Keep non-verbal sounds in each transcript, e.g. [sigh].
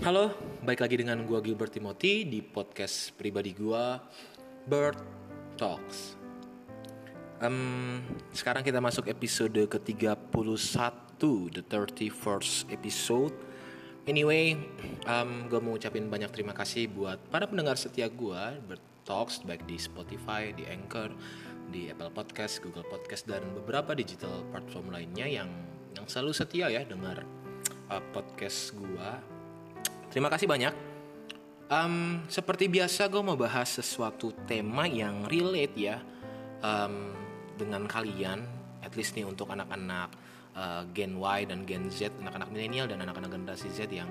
Halo, baik lagi dengan gua Gilbert Timothy di podcast pribadi gua Bird Talks. Um, sekarang kita masuk episode ke-31, the 31st episode. Anyway, um, gue mau ucapin banyak terima kasih buat para pendengar setia gue Bird Talks baik di Spotify, di Anchor, di Apple Podcast, Google Podcast dan beberapa digital platform lainnya yang yang selalu setia ya dengar uh, podcast gue. Terima kasih banyak. Um, seperti biasa gue mau bahas sesuatu tema yang relate ya um, dengan kalian, at least nih untuk anak-anak uh, Gen Y dan Gen Z, anak-anak milenial dan anak-anak generasi Z yang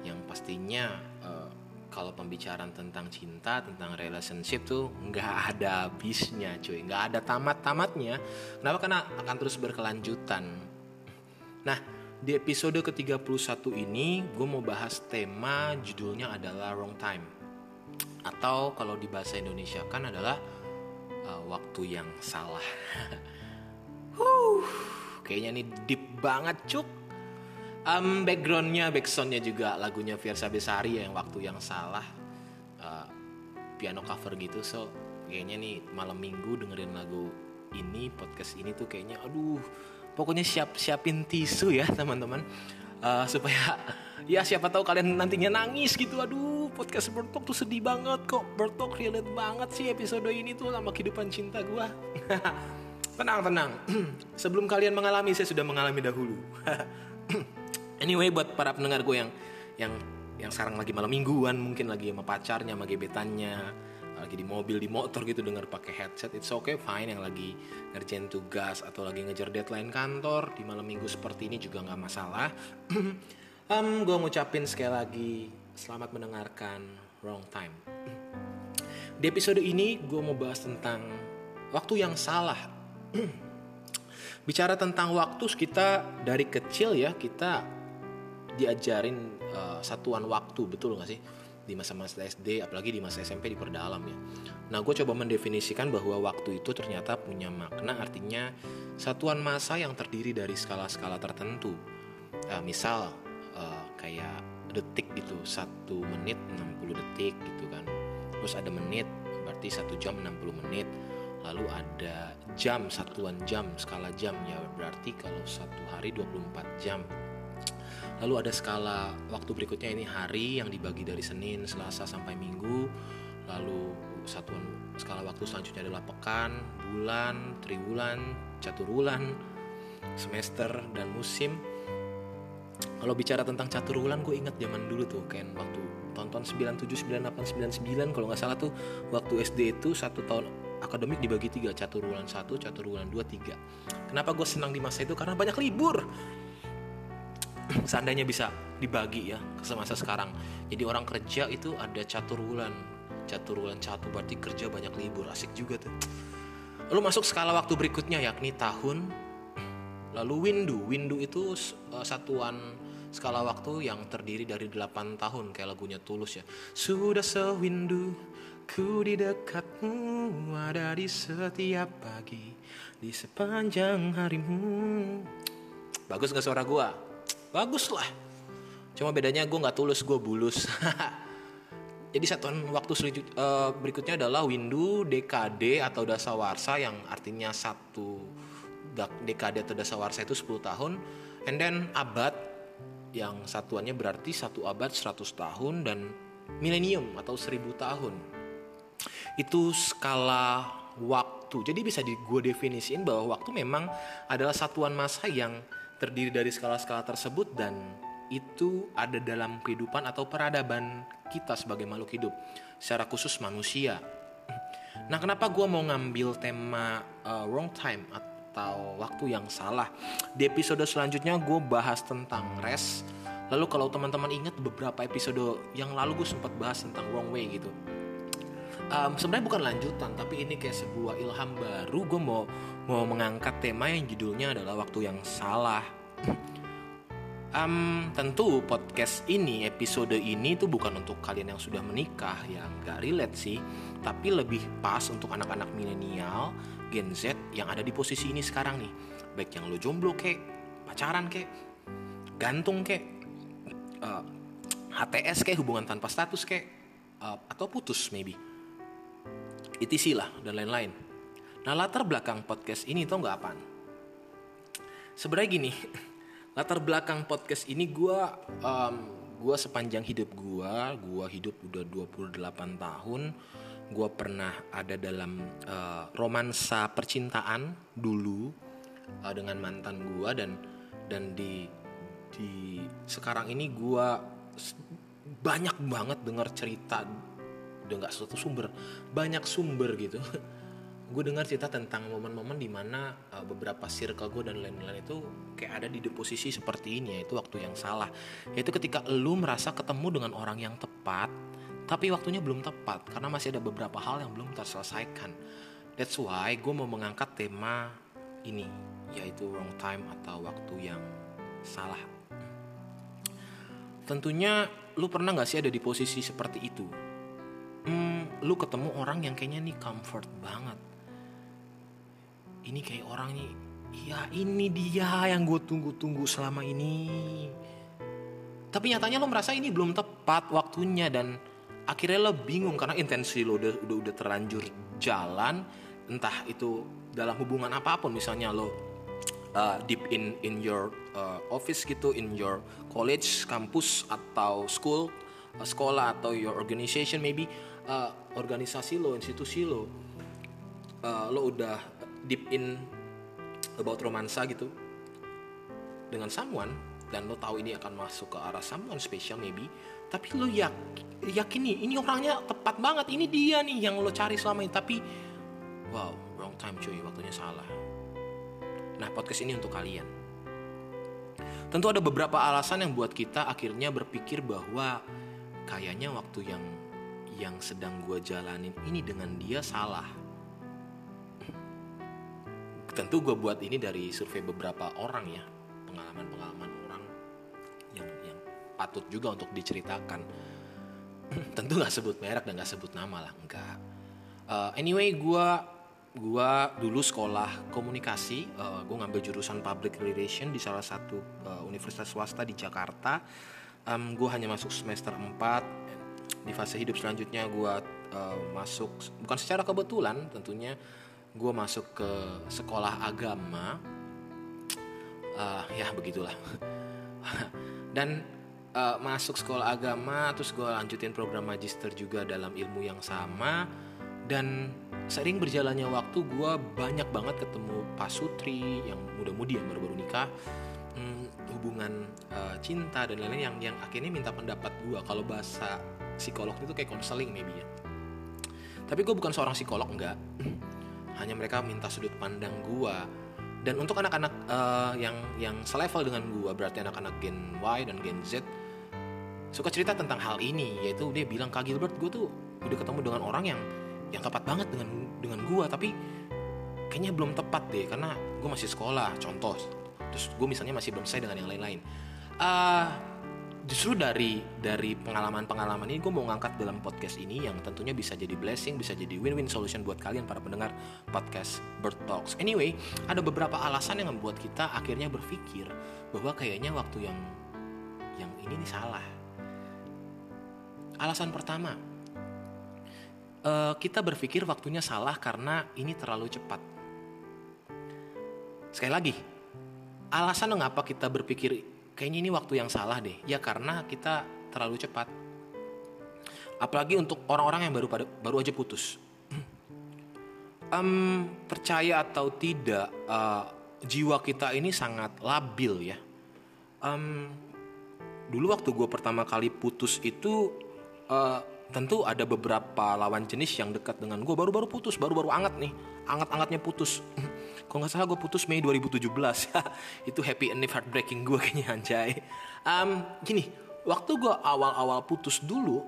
yang pastinya uh, kalau pembicaraan tentang cinta, tentang relationship tuh nggak ada habisnya, cuy, nggak ada tamat-tamatnya. Kenapa? Karena akan terus berkelanjutan. Nah, di episode ke-31 ini gue mau bahas tema judulnya adalah wrong time. Atau kalau di bahasa Indonesia kan adalah uh, waktu yang salah. [laughs] huh, kayaknya ini deep banget cuk. Um, backgroundnya, backsoundnya juga lagunya Fiersa Besari yang waktu yang salah. Uh, piano cover gitu, so kayaknya nih malam minggu dengerin lagu ini, podcast ini tuh kayaknya aduh pokoknya siap siapin tisu ya teman-teman. Uh, supaya [laughs] ya siapa tahu kalian nantinya nangis gitu. Aduh podcast Bertok tuh sedih banget kok. Bertok relate banget sih episode ini tuh sama kehidupan cinta gue [laughs] tenang tenang. [clears throat] Sebelum kalian mengalami saya sudah mengalami dahulu. [clears throat] Anyway buat para pendengar gue yang yang yang sekarang lagi malam mingguan mungkin lagi sama pacarnya sama gebetannya lagi di mobil di motor gitu dengar pakai headset it's okay fine. Yang lagi ngerjain tugas atau lagi ngejar deadline kantor di malam minggu seperti ini juga nggak masalah. [clears throat] Um, gue ngucapin sekali lagi selamat mendengarkan wrong time. [clears throat] Di episode ini gue mau bahas tentang waktu yang salah. [clears throat] Bicara tentang waktu kita dari kecil ya kita diajarin uh, satuan waktu betul nggak sih di masa-masa SD apalagi di masa SMP diperdalam ya. Nah gue coba mendefinisikan bahwa waktu itu ternyata punya makna artinya satuan masa yang terdiri dari skala-skala tertentu. Uh, misal uh, kayak detik gitu satu menit 60 detik gitu kan. Terus ada menit berarti satu jam 60 menit. Lalu ada jam satuan jam skala jam ya berarti kalau satu hari 24 jam Lalu ada skala waktu berikutnya ini hari yang dibagi dari Senin, Selasa sampai Minggu. Lalu satuan skala waktu selanjutnya adalah pekan, bulan, triwulan, caturulan, semester dan musim. Kalau bicara tentang caturulan gue ingat zaman dulu tuh kayak waktu tonton 97, 98, 99 kalau nggak salah tuh waktu SD itu satu tahun akademik dibagi tiga caturulan satu, caturulan dua, tiga. Kenapa gue senang di masa itu? Karena banyak libur [clears throat] seandainya bisa dibagi ya ke semasa sekarang. Jadi orang kerja itu ada catur bulan catur bulan satu berarti kerja banyak libur. Asik juga tuh. [clears throat] Lalu masuk skala waktu berikutnya yakni tahun. [clears throat] Lalu windu. Windu itu uh, satuan skala waktu yang terdiri dari 8 tahun. Kayak lagunya tulus ya. Sudah sewindu ku di dekatmu ada di setiap pagi di sepanjang harimu. [tsk] Bagus gak suara gua bagus lah cuma bedanya gue nggak tulus gue bulus. [laughs] Jadi satuan waktu uh, berikutnya adalah windu dekade atau dasawarsa yang artinya satu dekade atau dasawarsa itu 10 tahun. And then abad yang satuannya berarti satu abad 100 tahun dan milenium atau 1000 tahun. Itu skala waktu. Jadi bisa di, gue definisiin bahwa waktu memang adalah satuan masa yang terdiri dari skala-skala tersebut dan itu ada dalam kehidupan atau peradaban kita sebagai makhluk hidup secara khusus manusia. Nah kenapa gue mau ngambil tema uh, wrong time atau waktu yang salah? Di episode selanjutnya gue bahas tentang rest. Lalu kalau teman-teman ingat beberapa episode yang lalu gue sempat bahas tentang wrong way gitu um, sebenarnya bukan lanjutan tapi ini kayak sebuah ilham baru. Gue mau mau mengangkat tema yang judulnya adalah waktu yang salah. Um, tentu podcast ini episode ini tuh bukan untuk kalian yang sudah menikah yang gak relate sih. Tapi lebih pas untuk anak-anak milenial Gen Z yang ada di posisi ini sekarang nih. Baik yang lo jomblo kek pacaran kek gantung kek HTS kayak hubungan tanpa status kayak uh, atau putus maybe ITC lah dan lain-lain. Nah latar belakang podcast ini tau nggak apaan sebenarnya gini [laughs] latar belakang podcast ini gue um, gue sepanjang hidup gue gue hidup udah 28 tahun gue pernah ada dalam uh, romansa percintaan dulu uh, dengan mantan gue dan dan di di sekarang ini gue banyak banget dengar cerita udah nggak satu sumber banyak sumber gitu. [laughs] Gue dengar cerita tentang momen-momen di mana uh, beberapa circle gue dan lain-lain itu kayak ada di posisi seperti ini yaitu waktu yang salah. Yaitu ketika lu merasa ketemu dengan orang yang tepat tapi waktunya belum tepat karena masih ada beberapa hal yang belum terselesaikan. That's why gue mau mengangkat tema ini yaitu wrong time atau waktu yang salah. Tentunya lu pernah gak sih ada di posisi seperti itu hmm, lu ketemu orang yang kayaknya nih comfort banget. Ini kayak orang nih ya ini dia yang gue tunggu-tunggu selama ini. Tapi nyatanya lo merasa ini belum tepat waktunya dan akhirnya lo bingung karena intensi lo udah udah, udah terlanjur jalan entah itu dalam hubungan apa pun misalnya lo uh, deep in in your uh, office gitu in your college kampus atau school uh, sekolah atau your organization maybe uh, organisasi lo institusi lo uh, lo udah deep in about romansa gitu dengan someone dan lo tahu ini akan masuk ke arah someone special maybe tapi lo yak, yakin nih ini orangnya tepat banget ini dia nih yang lo cari selama ini tapi wow wrong time cuy waktunya salah. Nah podcast ini untuk kalian. Tentu ada beberapa alasan yang buat kita akhirnya berpikir bahwa kayaknya waktu yang yang sedang gue jalanin ini dengan dia salah. Tentu gue buat ini dari survei beberapa orang ya pengalaman-pengalaman orang yang yang patut juga untuk diceritakan. [clears throat] Tentu nggak sebut merek dan nggak sebut nama lah enggak uh, anyway gue gua dulu sekolah komunikasi uh, gue ngambil jurusan public relation di salah satu uh, universitas swasta di Jakarta. Um, gue hanya masuk semester 4 di fase hidup selanjutnya gue uh, masuk bukan secara kebetulan tentunya gue masuk ke sekolah agama. Uh, ya begitulah. [laughs] Dan uh, masuk sekolah agama terus gue lanjutin program magister juga dalam ilmu yang sama. Dan sering berjalannya waktu gue banyak banget ketemu pasutri yang muda-mudi yang baru-baru nikah. Hmm, hubungan uh, cinta dan lain-lain yang yang akhirnya minta pendapat gue kalau bahasa psikolog itu kayak konseling maybe ya. Tapi gue bukan seorang psikolog enggak. [clears throat] Hanya mereka minta sudut pandang gua. Dan untuk anak-anak uh, yang yang selevel dengan gua berarti anak-anak Gen Y dan Gen Z suka cerita tentang hal ini yaitu dia bilang Kak Gilbert gue tuh udah ketemu dengan orang yang yang tepat banget dengan dengan gua tapi kayaknya belum tepat deh karena gue masih sekolah contoh. Terus gue misalnya masih belum selesai dengan yang lain-lain. Uh, justru dari dari pengalaman-pengalaman ini gue mau ngangkat dalam podcast ini yang tentunya bisa jadi blessing, bisa jadi win-win solution buat kalian para pendengar podcast Bird Talks. Anyway, ada beberapa alasan yang membuat kita akhirnya berpikir bahwa kayaknya waktu yang yang ini nih salah. Alasan pertama, uh, kita berpikir waktunya salah karena ini terlalu cepat. Sekali lagi, alasan mengapa kita berpikir kayaknya ini waktu yang salah deh. Ya karena kita terlalu cepat. Apalagi untuk orang-orang yang baru pada baru aja putus. [clears throat] um, percaya atau tidak, uh, jiwa kita ini sangat labil ya. Um, dulu waktu gue pertama kali putus itu uh, tentu ada beberapa lawan jenis yang dekat dengan gue baru-baru putus baru-baru anget nih anget-angetnya putus [clears throat] kalau nggak salah gue putus Mei 2017 [laughs] itu happy and heartbreaking gue kayaknya anjay um, gini waktu gue awal-awal putus dulu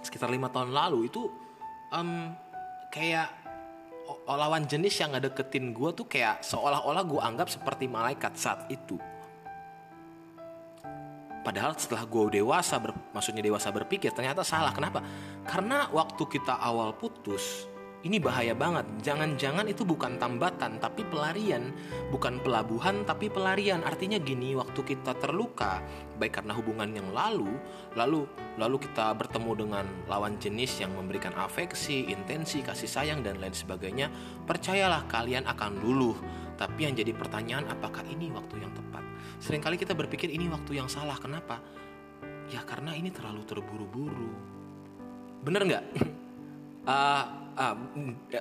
sekitar lima tahun lalu itu um, kayak lawan jenis yang nggak deketin gue tuh kayak seolah-olah gue anggap seperti malaikat saat itu Padahal setelah gue dewasa, ber, maksudnya dewasa berpikir ternyata salah. Kenapa? Karena waktu kita awal putus, Ini bahaya banget. Jangan-jangan itu bukan tambatan tapi pelarian, bukan pelabuhan tapi pelarian. Artinya gini, waktu kita terluka, baik karena hubungan yang lalu, lalu lalu kita bertemu dengan lawan jenis yang memberikan afeksi, intensi, kasih sayang dan lain sebagainya, percayalah kalian akan luluh. Tapi yang jadi pertanyaan apakah ini waktu yang tepat? Seringkali kita berpikir ini waktu yang salah. Kenapa? Ya karena ini terlalu terburu-buru. Bener nggak? [laughs] uh,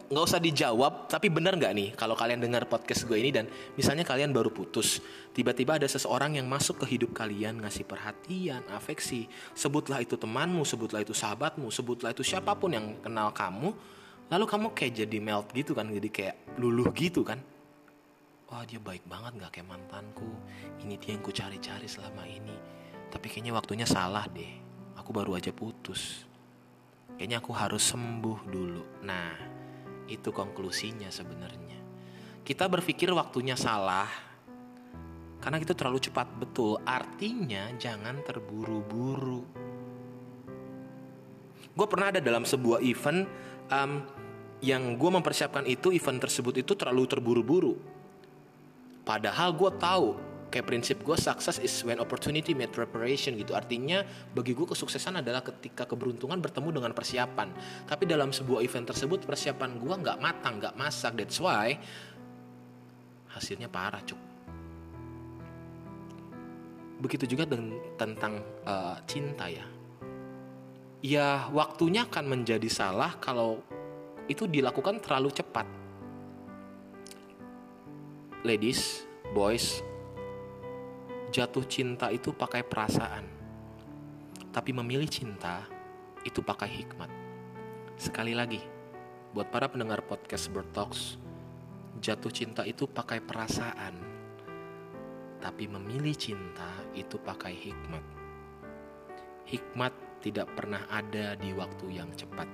nggak usah dijawab tapi benar nggak nih kalau kalian dengar podcast gue ini dan misalnya kalian baru putus tiba-tiba ada seseorang yang masuk ke hidup kalian ngasih perhatian afeksi. Sebutlah itu temanmu sebutlah itu sahabatmu sebutlah itu siapa pun yang kenal kamu lalu kamu kayak jadi melt gitu kan jadi kayak luluh gitu kan. Wah dia baik banget nggak kayak mantanku. Ini dia yang ku cari-cari selama ini. Tapi kayaknya waktunya salah deh. Aku baru aja putus Kayaknya aku harus sembuh dulu. Nah, itu konklusinya sebenarnya. Kita berpikir waktunya salah karena kita terlalu cepat betul. Artinya jangan terburu-buru. Gue pernah ada dalam sebuah event um, yang gue mempersiapkan itu event tersebut itu terlalu terburu-buru. Padahal gue tahu kayak prinsip gue success is when opportunity meet preparation gitu. Artinya bagi gue kesuksesan adalah ketika keberuntungan bertemu dengan persiapan. Tapi dalam sebuah event tersebut persiapan gue nggak matang nggak masak. That's why hasilnya parah cuk. Begitu juga dengan tentang uh, cinta ya. Ya waktunya akan menjadi salah kalau itu dilakukan terlalu cepat. Ladies boys jatuh cinta itu pakai perasaan, tapi memilih cinta itu pakai hikmat. Sekali lagi, buat para pendengar podcast Bird Talks, jatuh cinta itu pakai perasaan, tapi memilih cinta itu pakai hikmat. Hikmat tidak pernah ada di waktu yang cepat.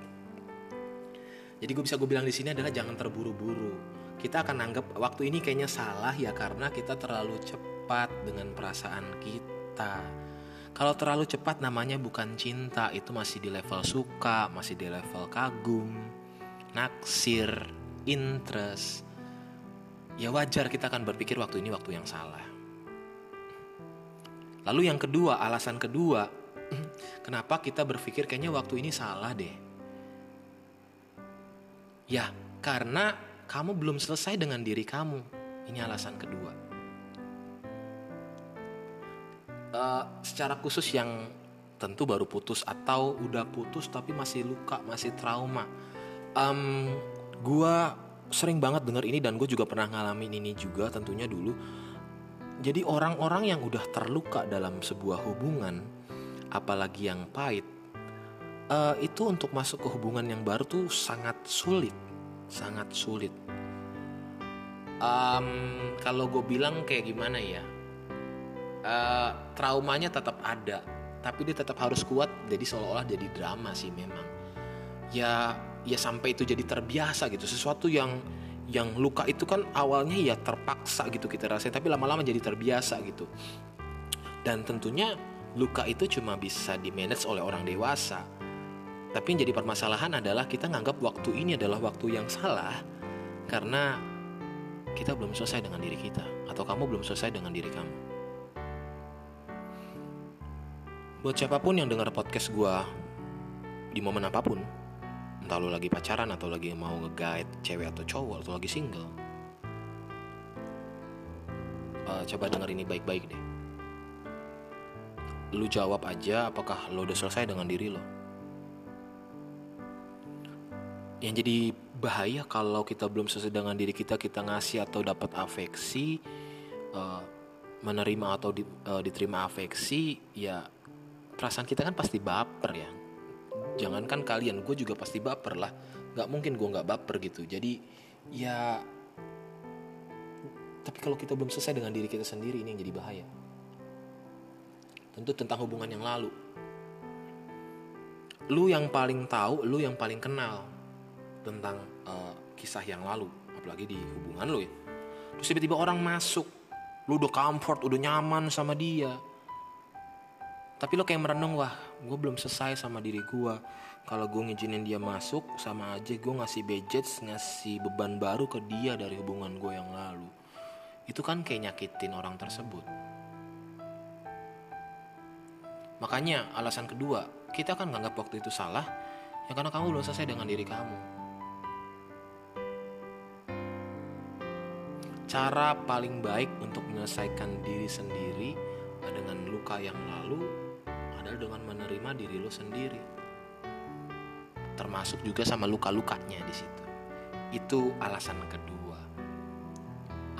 Jadi gue bisa gue bilang di sini adalah jangan terburu-buru. Kita akan anggap waktu ini kayaknya salah ya karena kita terlalu cepat cepat dengan perasaan kita. Kalau terlalu cepat namanya bukan cinta, itu masih di level suka, masih di level kagum, naksir, interest. Ya wajar kita akan berpikir waktu ini waktu yang salah. Lalu yang kedua, alasan kedua, [clears throat] kenapa kita berpikir kayaknya waktu ini salah deh. Ya, karena kamu belum selesai dengan diri kamu. Ini alasan kedua uh, secara khusus yang tentu baru putus atau udah putus tapi masih luka masih trauma. Um, gue sering banget dengar ini dan gue juga pernah ngalamin ini juga tentunya dulu. Jadi orang-orang yang udah terluka dalam sebuah hubungan apalagi yang pahit uh, itu untuk masuk ke hubungan yang baru tuh sangat sulit sangat sulit. Um, kalau gue bilang kayak gimana ya uh, traumanya tetap ada tapi dia tetap harus kuat jadi seolah-olah jadi drama sih memang. Ya ya sampai itu jadi terbiasa gitu sesuatu yang yang luka itu kan awalnya ya terpaksa gitu kita rasain tapi lama-lama jadi terbiasa gitu. Dan tentunya luka itu cuma bisa di manage oleh orang dewasa. Tapi yang jadi permasalahan adalah kita nganggap waktu ini adalah waktu yang salah karena kita belum selesai dengan diri kita atau kamu belum selesai dengan diri kamu Buat siapa pun yang dengar podcast gue di momen apa pun, entah lo lagi pacaran atau lagi mau nge-guide cewek atau cowok atau lagi single, uh, coba denger ini baik-baik deh. Lu jawab aja apakah lo udah selesai dengan diri lo. Yang jadi bahaya kalau kita belum selesai dengan diri kita, kita ngasih atau dapat afeksi, uh, menerima atau uh, diterima afeksi, ya perasaan kita kan pasti baper ya. Jangankan kalian gue juga pasti baper lah. Nggak mungkin gue nggak baper gitu. Jadi ya tapi kalau kita belum selesai dengan diri kita sendiri ini yang jadi bahaya. Tentu tentang hubungan yang lalu. Lu yang paling tahu lu yang paling kenal tentang uh, kisah yang lalu apalagi di hubungan lu ya. Terus tiba-tiba orang masuk lu udah comfort udah nyaman sama dia tapi lo kayak merenung wah gue belum selesai sama diri gue kalau gue ngizinin dia masuk sama aja gue ngasih budget ngasih beban baru ke dia dari hubungan gue yang lalu. Itu kan kayak nyakitin orang tersebut. Makanya alasan kedua kita kan nganggap waktu itu salah ya karena kamu belum selesai dengan diri kamu. Cara paling baik untuk menyelesaikan diri sendiri dengan luka yang lalu adalah dengan menerima diri lo sendiri. Termasuk juga sama luka-lukanya di situ. Itu alasan kedua.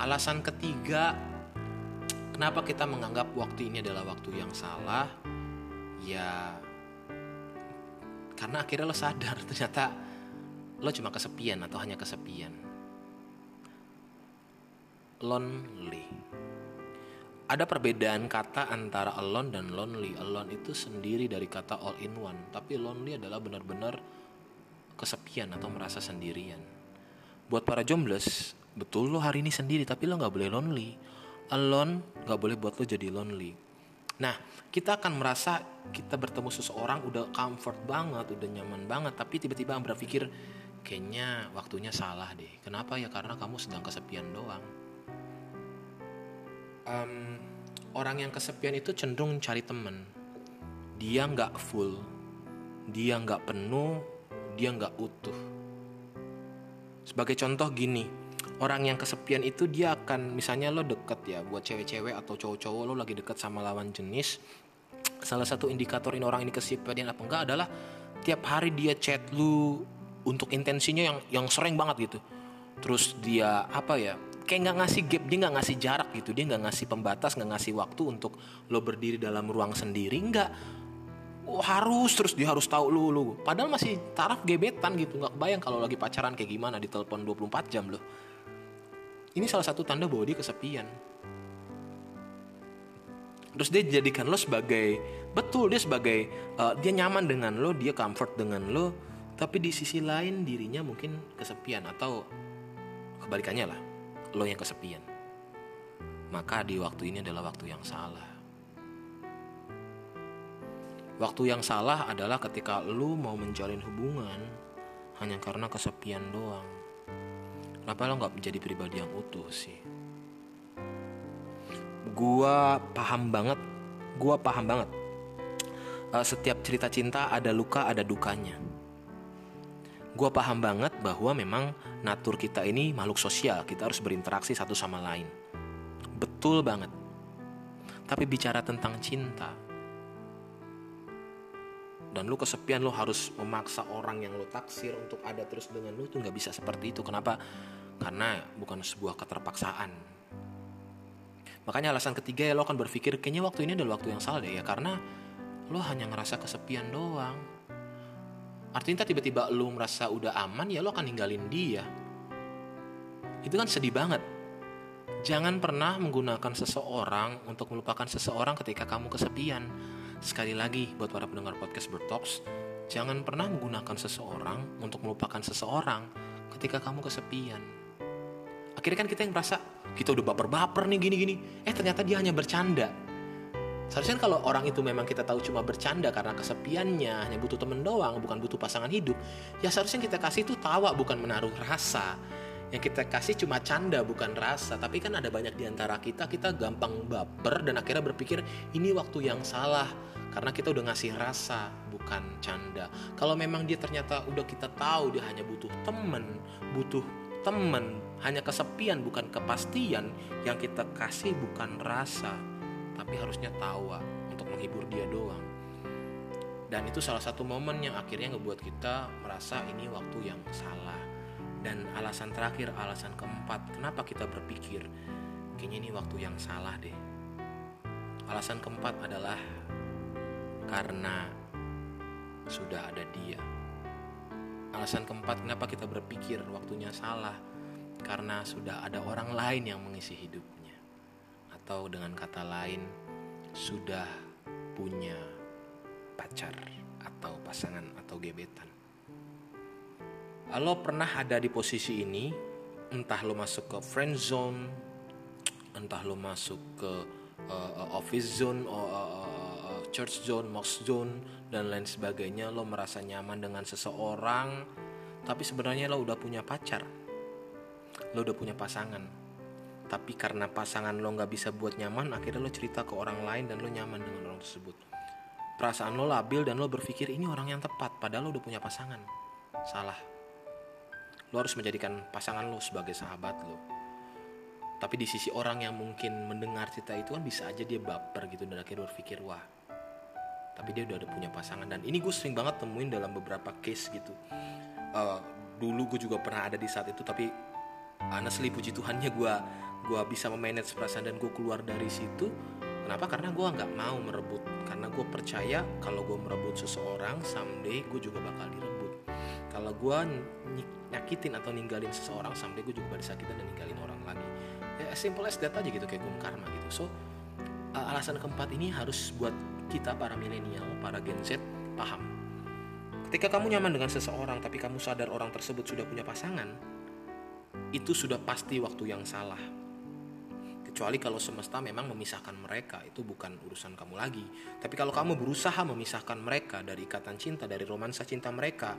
Alasan ketiga, kenapa kita menganggap waktu ini adalah waktu yang salah? Ya, karena akhirnya lo sadar [laughs] ternyata lo cuma kesepian atau hanya kesepian. Lonely ada perbedaan kata antara alone dan lonely. Alone itu sendiri dari kata all in one, tapi lonely adalah benar-benar kesepian atau merasa sendirian. Buat para jomblos, betul lo hari ini sendiri, tapi lo nggak boleh lonely. Alone nggak boleh buat lo jadi lonely. Nah, kita akan merasa kita bertemu seseorang udah comfort banget, udah nyaman banget, tapi tiba-tiba berpikir kayaknya waktunya salah deh. Kenapa ya? Karena kamu sedang kesepian doang um, orang yang kesepian itu cenderung cari temen. Dia nggak full dia nggak penuh dia nggak utuh. Sebagai contoh gini orang yang kesepian itu dia akan misalnya lo deket ya buat cewek-cewek atau cowok-cowok lo lagi deket sama lawan jenis salah satu indikator ini orang ini kesepian apa enggak adalah tiap hari dia chat lu untuk intensinya yang yang sering banget gitu. Terus dia apa ya kayak nggak ngasih gap dia nggak ngasih jarak gitu. Dia nggak ngasih pembatas nggak ngasih waktu untuk lo berdiri dalam ruang sendiri. Nggak. Oh, harus terus dia harus tahu lu lu. Padahal masih taraf gebetan gitu. Nggak kebayang kalau lagi pacaran kayak gimana di telepon 24 jam loh. Ini salah satu tanda bahwa dia kesepian. Terus dia jadikan lo sebagai betul dia sebagai uh, dia nyaman dengan lo dia comfort dengan lo. Tapi di sisi lain dirinya mungkin kesepian atau kebalikannya lah lo yang kesepian. Maka di waktu ini adalah waktu yang salah. Waktu yang salah adalah ketika lo mau menjalin hubungan hanya karena kesepian doang. Kenapa lo gak menjadi pribadi yang utuh sih? Gua paham banget, gua paham banget. Uh, setiap cerita cinta ada luka, ada dukanya gue paham banget bahwa memang natur kita ini makhluk sosial, kita harus berinteraksi satu sama lain. Betul banget. Tapi bicara tentang cinta, dan lu kesepian lu harus memaksa orang yang lu taksir untuk ada terus dengan lu itu nggak bisa seperti itu. Kenapa? Karena bukan sebuah keterpaksaan. Makanya alasan ketiga ya lo akan berpikir kayaknya waktu ini adalah waktu yang salah deh ya karena lo hanya ngerasa kesepian doang Artinya tiba-tiba lu merasa udah aman ya lo akan ninggalin dia. Itu kan sedih banget. Jangan pernah menggunakan seseorang untuk melupakan seseorang ketika kamu kesepian. Sekali lagi buat para pendengar podcast Bertox, jangan pernah menggunakan seseorang untuk melupakan seseorang ketika kamu kesepian. Akhirnya kan kita yang merasa kita udah baper-baper nih gini-gini. Eh ternyata dia hanya bercanda Seharusnya kalau orang itu memang kita tahu cuma bercanda karena kesepiannya, hanya butuh temen doang, bukan butuh pasangan hidup, ya seharusnya kita kasih itu tawa bukan menaruh rasa. Yang kita kasih cuma canda bukan rasa, tapi kan ada banyak di antara kita kita gampang baper dan akhirnya berpikir ini waktu yang salah karena kita udah ngasih rasa bukan canda. Kalau memang dia ternyata udah kita tahu dia hanya butuh temen, butuh temen, hanya kesepian bukan kepastian, yang kita kasih bukan rasa tapi harusnya tawa untuk menghibur dia doang. Dan itu salah satu momen yang akhirnya ngebuat kita merasa ini waktu yang salah. Dan alasan terakhir alasan keempat kenapa kita berpikir kayaknya ini waktu yang salah deh. Alasan keempat adalah karena sudah ada dia. Alasan keempat kenapa kita berpikir waktunya salah? Karena sudah ada orang lain yang mengisi hidupnya atau dengan kata lain sudah punya pacar atau pasangan atau gebetan. Lo pernah ada di posisi ini, entah lo masuk ke friend zone, entah lo masuk ke uh, office zone, uh, uh, church zone, mox zone dan lain sebagainya lo merasa nyaman dengan seseorang tapi sebenarnya lo udah punya pacar lo udah punya pasangan tapi karena pasangan lo nggak bisa buat nyaman akhirnya lo cerita ke orang lain dan lo nyaman dengan orang tersebut. Perasaan lo labil dan lo berpikir ini orang yang tepat padahal lo udah punya pasangan. Salah. Lo harus menjadikan pasangan lo sebagai sahabat lo. Tapi di sisi orang yang mungkin mendengar cerita itu kan bisa aja dia baper gitu dan akhirnya berpikir wah tapi dia udah ada punya pasangan. Dan ini gue sering banget temuin dalam beberapa case gitu. Uh, dulu gue juga pernah ada di saat itu tapi honestly puji Tuhannya gue gue bisa memanage perasaan dan gue keluar dari situ. Kenapa? Karena gue nggak mau merebut. Karena gue percaya kalau gue merebut seseorang someday gue juga bakal direbut. Kalau gue nyakitin atau ninggalin seseorang someday gue juga bakal disakitin dan ninggalin orang lagi. Ya as simple as that aja gitu kayak gue karma gitu. So alasan keempat ini harus buat kita para milenial para Gen Z paham. Ketika kamu nyaman dengan seseorang tapi kamu sadar orang tersebut sudah punya pasangan itu sudah pasti waktu yang salah. Kecuali kalau semesta memang memisahkan mereka itu bukan urusan kamu lagi. Tapi kalau kamu berusaha memisahkan mereka dari ikatan cinta dari romansa cinta mereka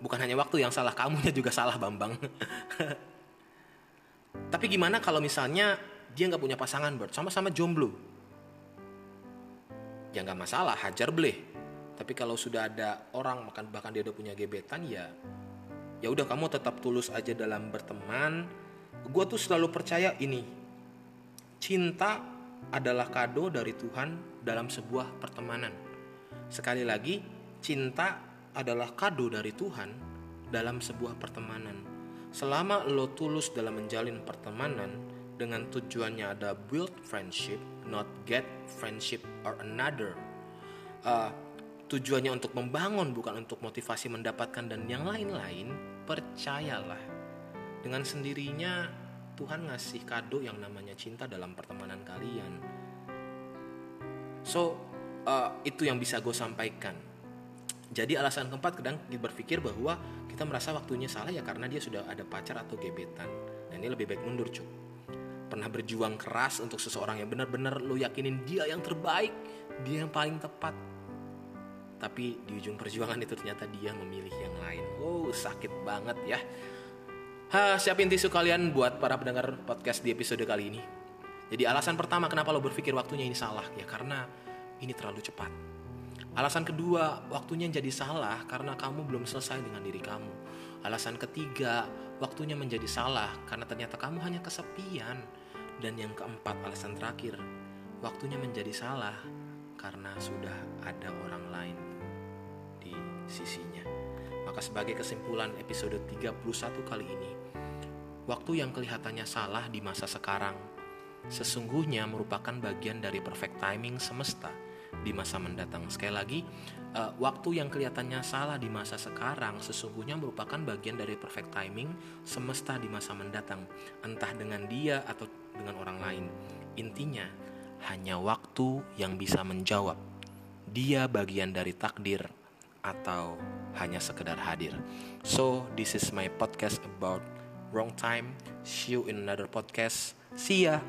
bukan hanya waktu yang salah kamunya juga salah Bambang. [laughs] Tapi gimana kalau misalnya dia nggak punya pasangan Bert? Sama-sama jomblo. Ya nggak masalah hajar bleh. Tapi kalau sudah ada orang bahkan dia udah punya gebetan ya ya udah kamu tetap tulus aja dalam berteman gue tuh selalu percaya ini cinta adalah kado dari Tuhan dalam sebuah pertemanan sekali lagi cinta adalah kado dari Tuhan dalam sebuah pertemanan selama lo tulus dalam menjalin pertemanan dengan tujuannya ada build friendship, not get friendship or another. Uh, tujuannya untuk membangun bukan untuk motivasi mendapatkan dan yang lain-lain, percayalah. Dengan sendirinya Tuhan ngasih kado yang namanya cinta dalam pertemanan kalian. So, uh, itu yang bisa gue sampaikan. Jadi alasan keempat kadang berpikir bahwa kita merasa waktunya salah ya karena dia sudah ada pacar atau gebetan. Nah ini lebih baik mundur cuy pernah berjuang keras untuk seseorang yang benar-benar lo yakinin dia yang terbaik, dia yang paling tepat. Tapi di ujung perjuangan itu ternyata dia memilih yang lain. Oh, sakit banget ya. Ha, siapin tisu kalian buat para pendengar podcast di episode kali ini. Jadi alasan pertama kenapa lo berpikir waktunya ini salah ya karena ini terlalu cepat. Alasan kedua, waktunya jadi salah karena kamu belum selesai dengan diri kamu. Alasan ketiga, waktunya menjadi salah karena ternyata kamu hanya kesepian dan yang keempat, alasan terakhir, waktunya menjadi salah karena sudah ada orang lain sisinya. Maka sebagai kesimpulan episode 31 kali ini, waktu yang kelihatannya salah di masa sekarang sesungguhnya merupakan bagian dari perfect timing semesta di masa mendatang. Sekali lagi, uh, waktu yang kelihatannya salah di masa sekarang sesungguhnya merupakan bagian dari perfect timing semesta di masa mendatang, entah dengan dia atau dengan orang lain. Intinya, hanya waktu yang bisa menjawab. Dia bagian dari takdir atau hanya sekedar hadir. So, this is my podcast about wrong time. See you in another podcast. See ya.